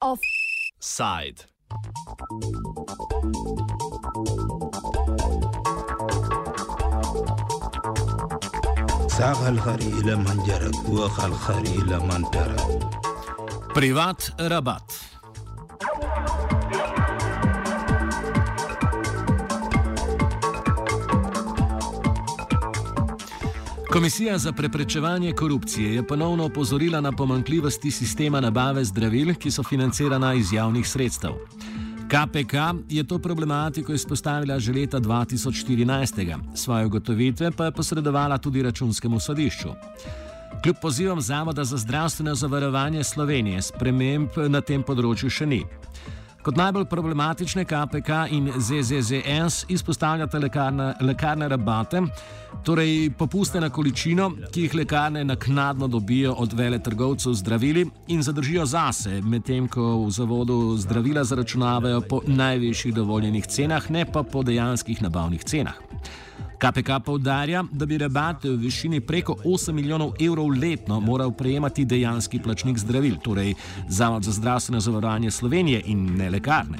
Offside. ساق الخري إلى من جرك وخ الخري إلى من ترك Privat rabat. Komisija za preprečevanje korupcije je ponovno opozorila na pomankljivosti sistema nabave zdravil, ki so financirana iz javnih sredstev. KPK je to problematiko izpostavila že leta 2014, svoje ugotovitve pa je posredovala tudi računskemu sodišču. Kljub pozivom Zavoda za zdravstveno zavarovanje Slovenije, sprememb na tem področju še ni. Kot najbolj problematične KPK in ZZZS izpostavljata lekarne, lekarne rabate, torej popuste na količino, ki jih lekarne naknadno dobijo od vele trgovcev zdravili in zadržijo zase, medtem ko v zavodu zdravila zaračunavajo po najvišjih dovoljenih cenah, ne pa po dejanskih nabavnih cenah. KPK povdarja, da bi rabate v višini preko 8 milijonov evrov letno moral prejemati dejanski plačnik zdravil, torej Zavod za zdravstveno zavarovanje Slovenije in ne lekarne.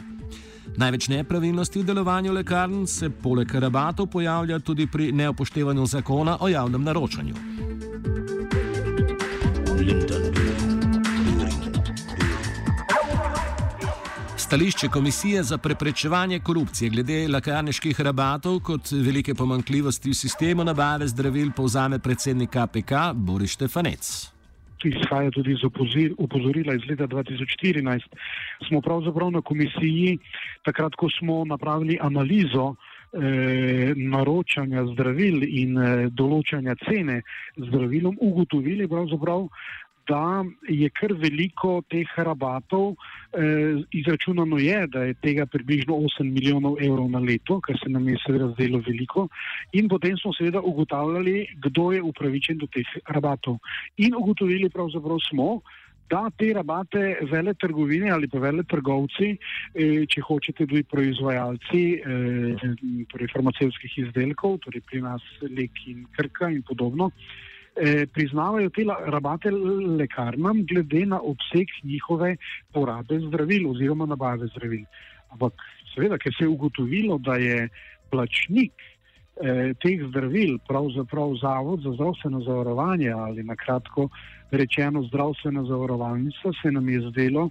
Največ nepravilnosti v delovanju lekarn se poleg rabatov pojavlja tudi pri neopoštevanju zakona o javnem naročanju. Linton Stališče Komisije za preprečevanje korupcije glede lekarniških rabatov kot velike pomankljivosti v sistemu nabave zdravil povzame predsednik KPK Boris Štefanec. ki izhaja tudi iz opozir, upozorila iz leta 2014, smo pravzaprav na komisiji, takrat, ko smo napravili analizo eh, naročanja zdravil in eh, določanja cene zdravilom, ugotovili pravzaprav, da je kar veliko teh rabatov. Eh, izračunano je, da je tega približno 8 milijonov evrov na leto, kar se nam je seveda zdelo veliko. In potem smo seveda ugotavljali, kdo je upravičen do teh rabatov. In ugotovili pravzaprav smo, da te rabate vele trgovine ali pa vele trgovci, eh, če hočete tudi proizvajalci eh, torej farmacevskih izdelkov, torej pri nas Lek in Krka in podobno, eh, priznavajo te rabate lekarnam glede na obseg njihove porabe zdravil oziroma nabave zdravil. Ampak seveda, ker se je ugotovilo, da je plačnik eh, teh zdravil pravzaprav Zavod za zdravstveno zavarovanje ali na kratko rečeno zdravstvena zavarovalnica, se nam je zdelo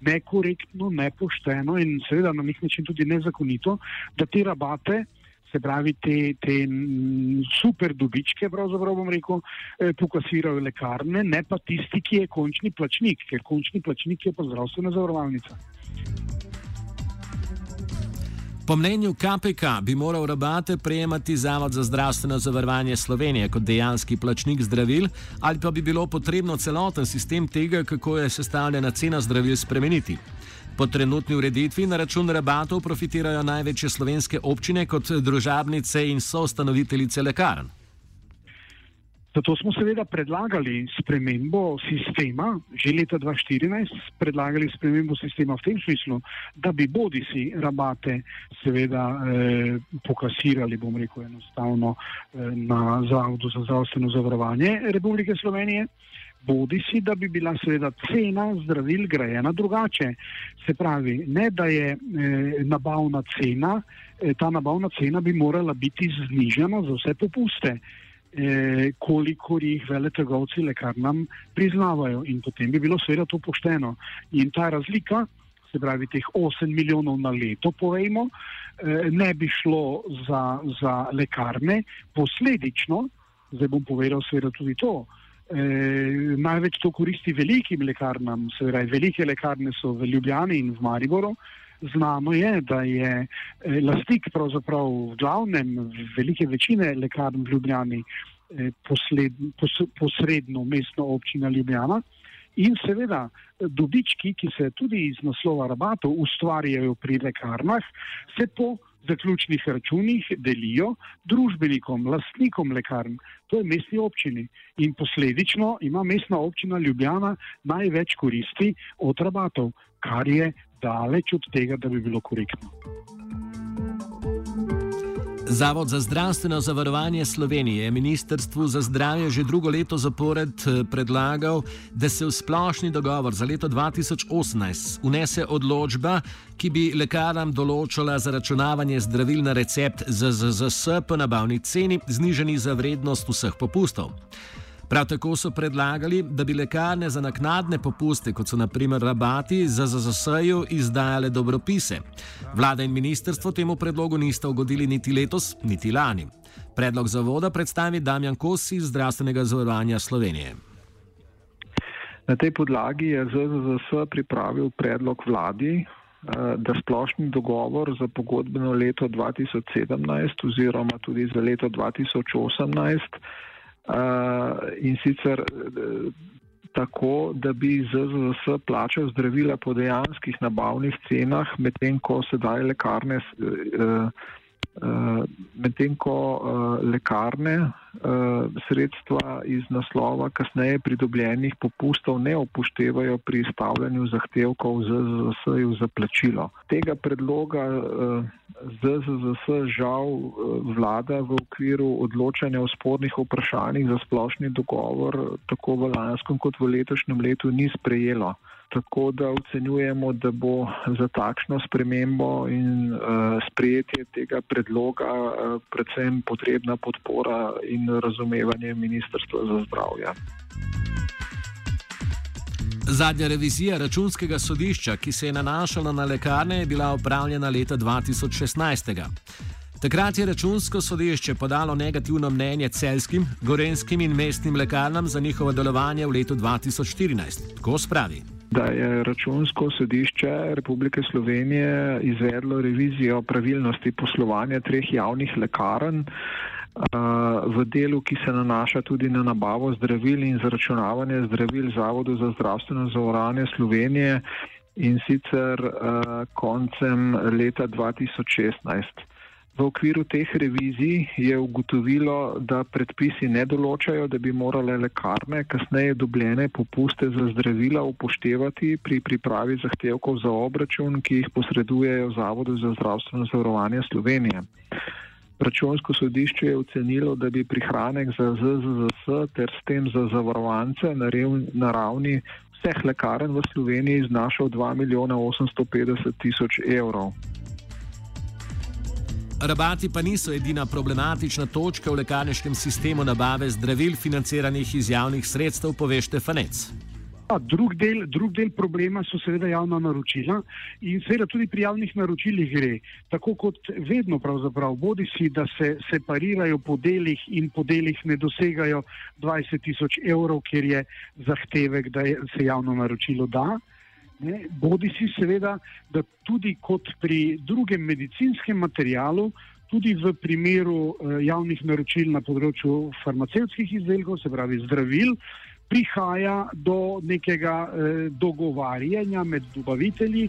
nekorektno, nepošteno in seveda na nek način tudi nezakonito, da te rabate se pravi, te, te mm, super dobičke, pravzaprav bom rekel, eh, pokasirajo lekarne, ne pa tisti, ki je končni plačnik, ker končni plačnik je pa zdravstvena zavarovalnica. Po mnenju KPK bi moral rabate prejemati Zavod za zdravstveno zavarovanje Slovenije kot dejanski plačnik zdravil, ali pa bi bilo potrebno celoten sistem tega, kako je sestavljena cena zdravil, spremeniti. Po trenutni ureditvi na račun rabatov profitirajo največje slovenske občine kot družabnice in soustanoviteljice lekarn. Zato smo seveda predlagali spremembo sistema, že leta 2014 predlagali spremembo sistema v tem smislu, da bi bodi si rabate seveda eh, pokasirali, bom rekel enostavno, eh, na Zavodu za zdravstveno zavarovanje Republike Slovenije, bodi si, da bi bila seveda cena zdravil grajena drugače. Se pravi, ne da je eh, nabavna cena, eh, ta nabavna cena bi morala biti znižana za vse popuste eh, kolikor jih veletrgovci lekarnam priznavajo in potem bi bilo seveda to pošteno. In ta razlika, se pravi teh 8 milijonov na leto, povejmo, eh, ne bi šlo za, za lekarne, posledično, zdaj bom povedal seveda tudi to, eh, največ to koristi velikim lekarnam, se pravi velike lekarne so v Ljubljani in v Mariboru, Znano je, da je eh, lastnik pravzaprav v glavnem velike večine lekarn v Ljubljani eh, posled, pos, posredno mestna občina Ljubljana. In seveda eh, dobički, ki se tudi iz naslova rabatov ustvarjajo pri lekarnah, se po zaključnih računih delijo družbenikom, lastnikom lekarn, to je mestni občini in posledično ima mestna občina Ljubljana največ koristi od rabatov, kar je daleč od tega, da bi bilo korektno. Zavod za zdravstveno zavarovanje Slovenije je Ministrstvu za zdravje že drugo leto zapored eh, predlagal, da se v splošni dogovor za leto 2018 unese odločba, ki bi lekaram določala zaračunavanje zdravil na recept ZZS po nabavni ceni, zniženi za vrednost vseh popustov. Prav tako so predlagali, da bi lekarne za naknadne popuste, kot so naprimer rabati, za ZZS-ju izdajale dobropise. Vlada in ministrstvo temu predlogu nista ugodili niti letos, niti lani. Predlog zavoda predstavi Damjan Kos iz Zdravstvenega zavarovanja Slovenije. Na tej podlagi je ZZS pripravil predlog vladi, eh, da splošni dogovor za pogodbeno leto 2017 oziroma tudi za leto 2018 Uh, in sicer uh, tako, da bi ZZS plačal zdravila po dejanskih nabavnih cenah, medtem ko sedaj lekarne, uh, medtem ko uh, lekarne uh, sredstva iz naslova kasneje pridobljenih popustov ne upoštevajo pri izstavljanju zahtevkov ZZS-ju za plačilo. Tega predloga uh, ZZS žal vlada v okviru odločanja o spornih vprašanjih za splošni dogovor tako v lanskem kot v letošnjem letu ni sprejelo tako da ocenjujemo, da bo za takšno spremembo in uh, sprejetje tega predloga uh, predvsem potrebna podpora in razumevanje Ministrstva za zdravje. Zadnja revizija računskega sodišča, ki se je nanašala na lekarne, je bila opravljena leta 2016. Takrat je računsko sodišče podalo negativno mnenje celskim, gorenskim in mestnim lekarnam za njihovo delovanje v letu 2014. Tako spravi da je računsko sodišče Republike Slovenije izvedlo revizijo pravilnosti poslovanja treh javnih lekarn v delu, ki se nanaša tudi na nabavo zdravil in zaračunavanje zdravil Zavodu za zdravstveno zavarovanje Slovenije in sicer koncem leta 2016. V okviru teh revizij je ugotovilo, da predpisi ne določajo, da bi morale lekarne kasneje dobljene popuste za zdravila upoštevati pri pripravi zahtevkov za obračun, ki jih posredujejo Zavodu za zdravstveno zavarovanje Slovenije. Računsko sodišče je ocenilo, da bi prihranek za ZZS ter s tem za zavarovance na ravni vseh lekarn v Sloveniji znašal 2 milijona 850 tisoč evrov. Rabati pa niso edina problematična točka v lekarniškem sistemu nabave zdravil, financiranih iz javnih sredstev, pove Štefanec. Drug del, drug del problema so seveda javna naročila in seveda tudi pri javnih naročilih gre. Tako kot vedno pravzaprav, bodi si, da se separirajo po delih in po delih ne dosegajo 20 tisoč evrov, ker je zahtevek, da se javno naročilo da. Ne, bodi si seveda, da tudi kot pri drugem medicinskem materialu, tudi v primeru eh, javnih naročil na področju farmacevtskih izdelkov, se pravi zdravil, prihaja do nekega eh, dogovarjanja med dobavitelji.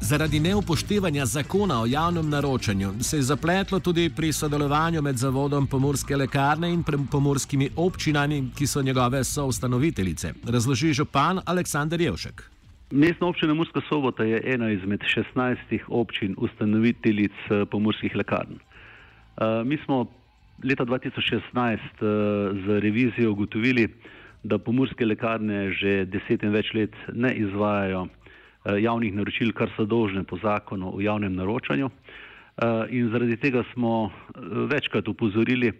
Zaradi neupoštevanja zakona o javnem naročanju se je zapletlo tudi pri sodelovanju med Zavodom pomorske lekarne in pomorskimi občinami, ki so njegove soustanoviteljice. Razloži župan Aleksandr Jevšek. Mestna občina Murska sobota je ena izmed 16 občin ustanoviteljic eh, pomorskih lekarn. Eh, mi smo leta 2016 eh, z revizijo ugotovili, da pomorske lekarne že deset in več let ne izvajajo javnih naročil, kar so dolžne po zakonu o javnem naročanju. Eh, in zaradi tega smo eh, večkrat upozorili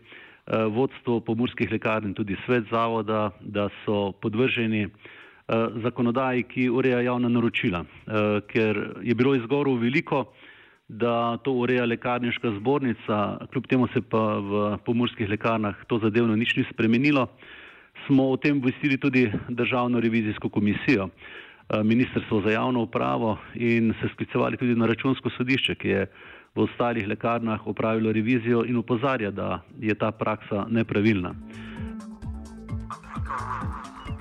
vodstvo pomorskih lekarn in tudi svet zavoda, da so podvrženi zakonodaji, ki ureja javna naročila, ker je bilo izgovorov veliko, da to ureja lekarniška zbornica, kljub temu se pa v pomorskih lekarnah to zadevno nič ni spremenilo, smo o tem obvestili tudi državno revizijsko komisijo. Eh, Ministrstvo za javno upravo in se sklicevali tudi na računsko sodišče, ki je v ostalih lekarnah upravilo revizijo in upozarja, da je ta praksa nepravilna.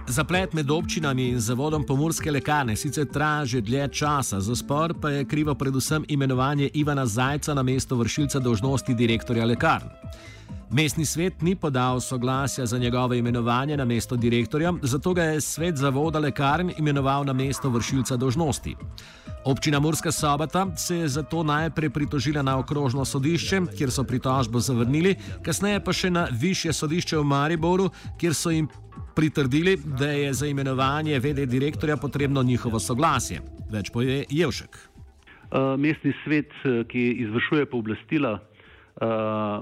Zaplet med občinami in zavodom pomorske lekarne sicer traja že dlje časa, za spor pa je krivo predvsem imenovanje Ivana Zajca na mesto vršilca dožnosti direktorja lekarn. Mestni svet ni podal soglasja za njegovo imenovanje na mesto direktorja, zato ga je svet zavoda lekarn imenoval na mesto vršilca dožnosti. Občina Murska sobota se je zato najprej pritožila na okrožno sodišče, kjer so pritožbo zavrnili, kasneje pa še na više sodišče v Mariboru, kjer so jim pritrdili, da je za imenovanje VD direktorja potrebno njihovo soglasje. Več poje Jevšek. Uh, mestni svet, eh, ki izvršuje pooblastila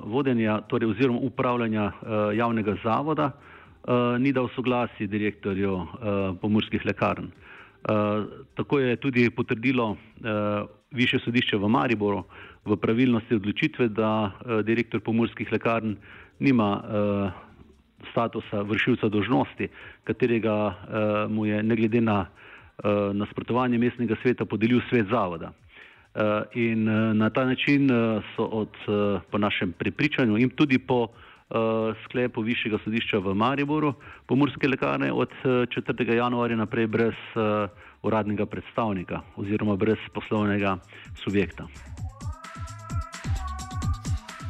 vodenja torej oziroma upravljanja uh, javnega zavoda, uh, ni dal soglasje direktorju uh, pomorskih lekarn. Uh, tako je tudi potrdilo uh, više sodišče v Mariboru v pravilnosti odločitve, da uh, direktor pomorskih lekarn nima uh, statusa vršilca dožnosti, katerega uh, mu je ne glede na uh, nasprotovanje mestnega sveta podelil svet zavoda. Uh, in uh, na ta način uh, so od, po našem prepričanju in tudi po sklepu Višjega sodišča v Mariboru pomorske lekarne od uh, 4. januarja naprej brez uradnega predstavnika oziroma brez poslovnega subjekta.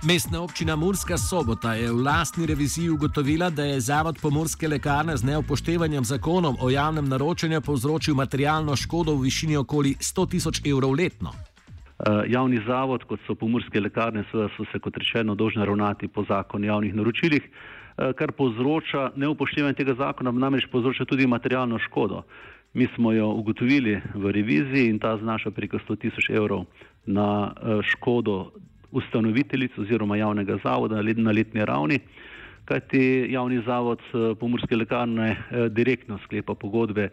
Mestna občina Murska sobota je v lastni reviziji ugotovila, da je Zavod pomorske lekarne z neupoštevanjem zakonom o javnem naročanju povzročil materialno škodo v višini okoli 100 tisoč evrov letno. Uh, javni zavod, kot so pomorske lekarne, so se kot rečeno dolžni ravnati po zakonu o javnih naročilih, uh, kar povzroča neupoštevanje tega zakona, namreč povzroča tudi materialno škodo. Mi smo jo ugotovili v reviziji in ta znaša preko 100 tisoč evrov na uh, škodo ustanoviteljic oziroma javnega zavoda na letni ravni, kajti javni zavod eh, pomorske lekarne eh, direktno sklepa pogodbe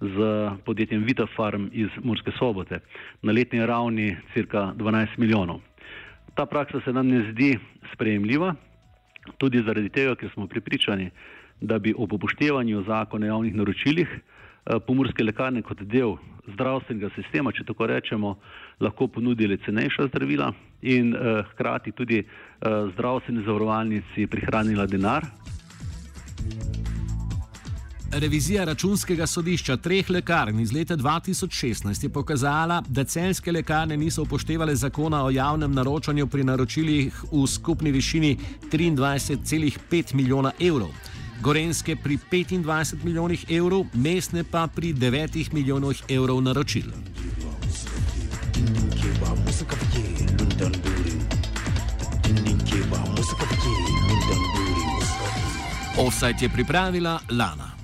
z podjetjem Vitafarm iz Murske sobote na letni ravni cirka 12 milijonov. Ta praksa se nam ne zdi sprejemljiva, tudi zaradi tega, ker smo pripričani, da bi ob upoštevanju zakona o javnih naročilih Eh, pomorske lekarne kot del zdravstvenega sistema, če tako rečemo, lahko ponudili cenejša zdravila in uh, hkrati tudi uh, zdravstveni zavarovalnici prihranila denar. Revizija računskega sodišča treh lekarn iz leta 2016 je pokazala, da celske lekarne niso upoštevale zakona o javnem naročanju pri naročilih v skupni višini 23,5 milijona evrov. Gorenske pri 25 milijonih evrov, mestne pa pri 9 milijonih evrov naročil. Offside je pripravila Lana.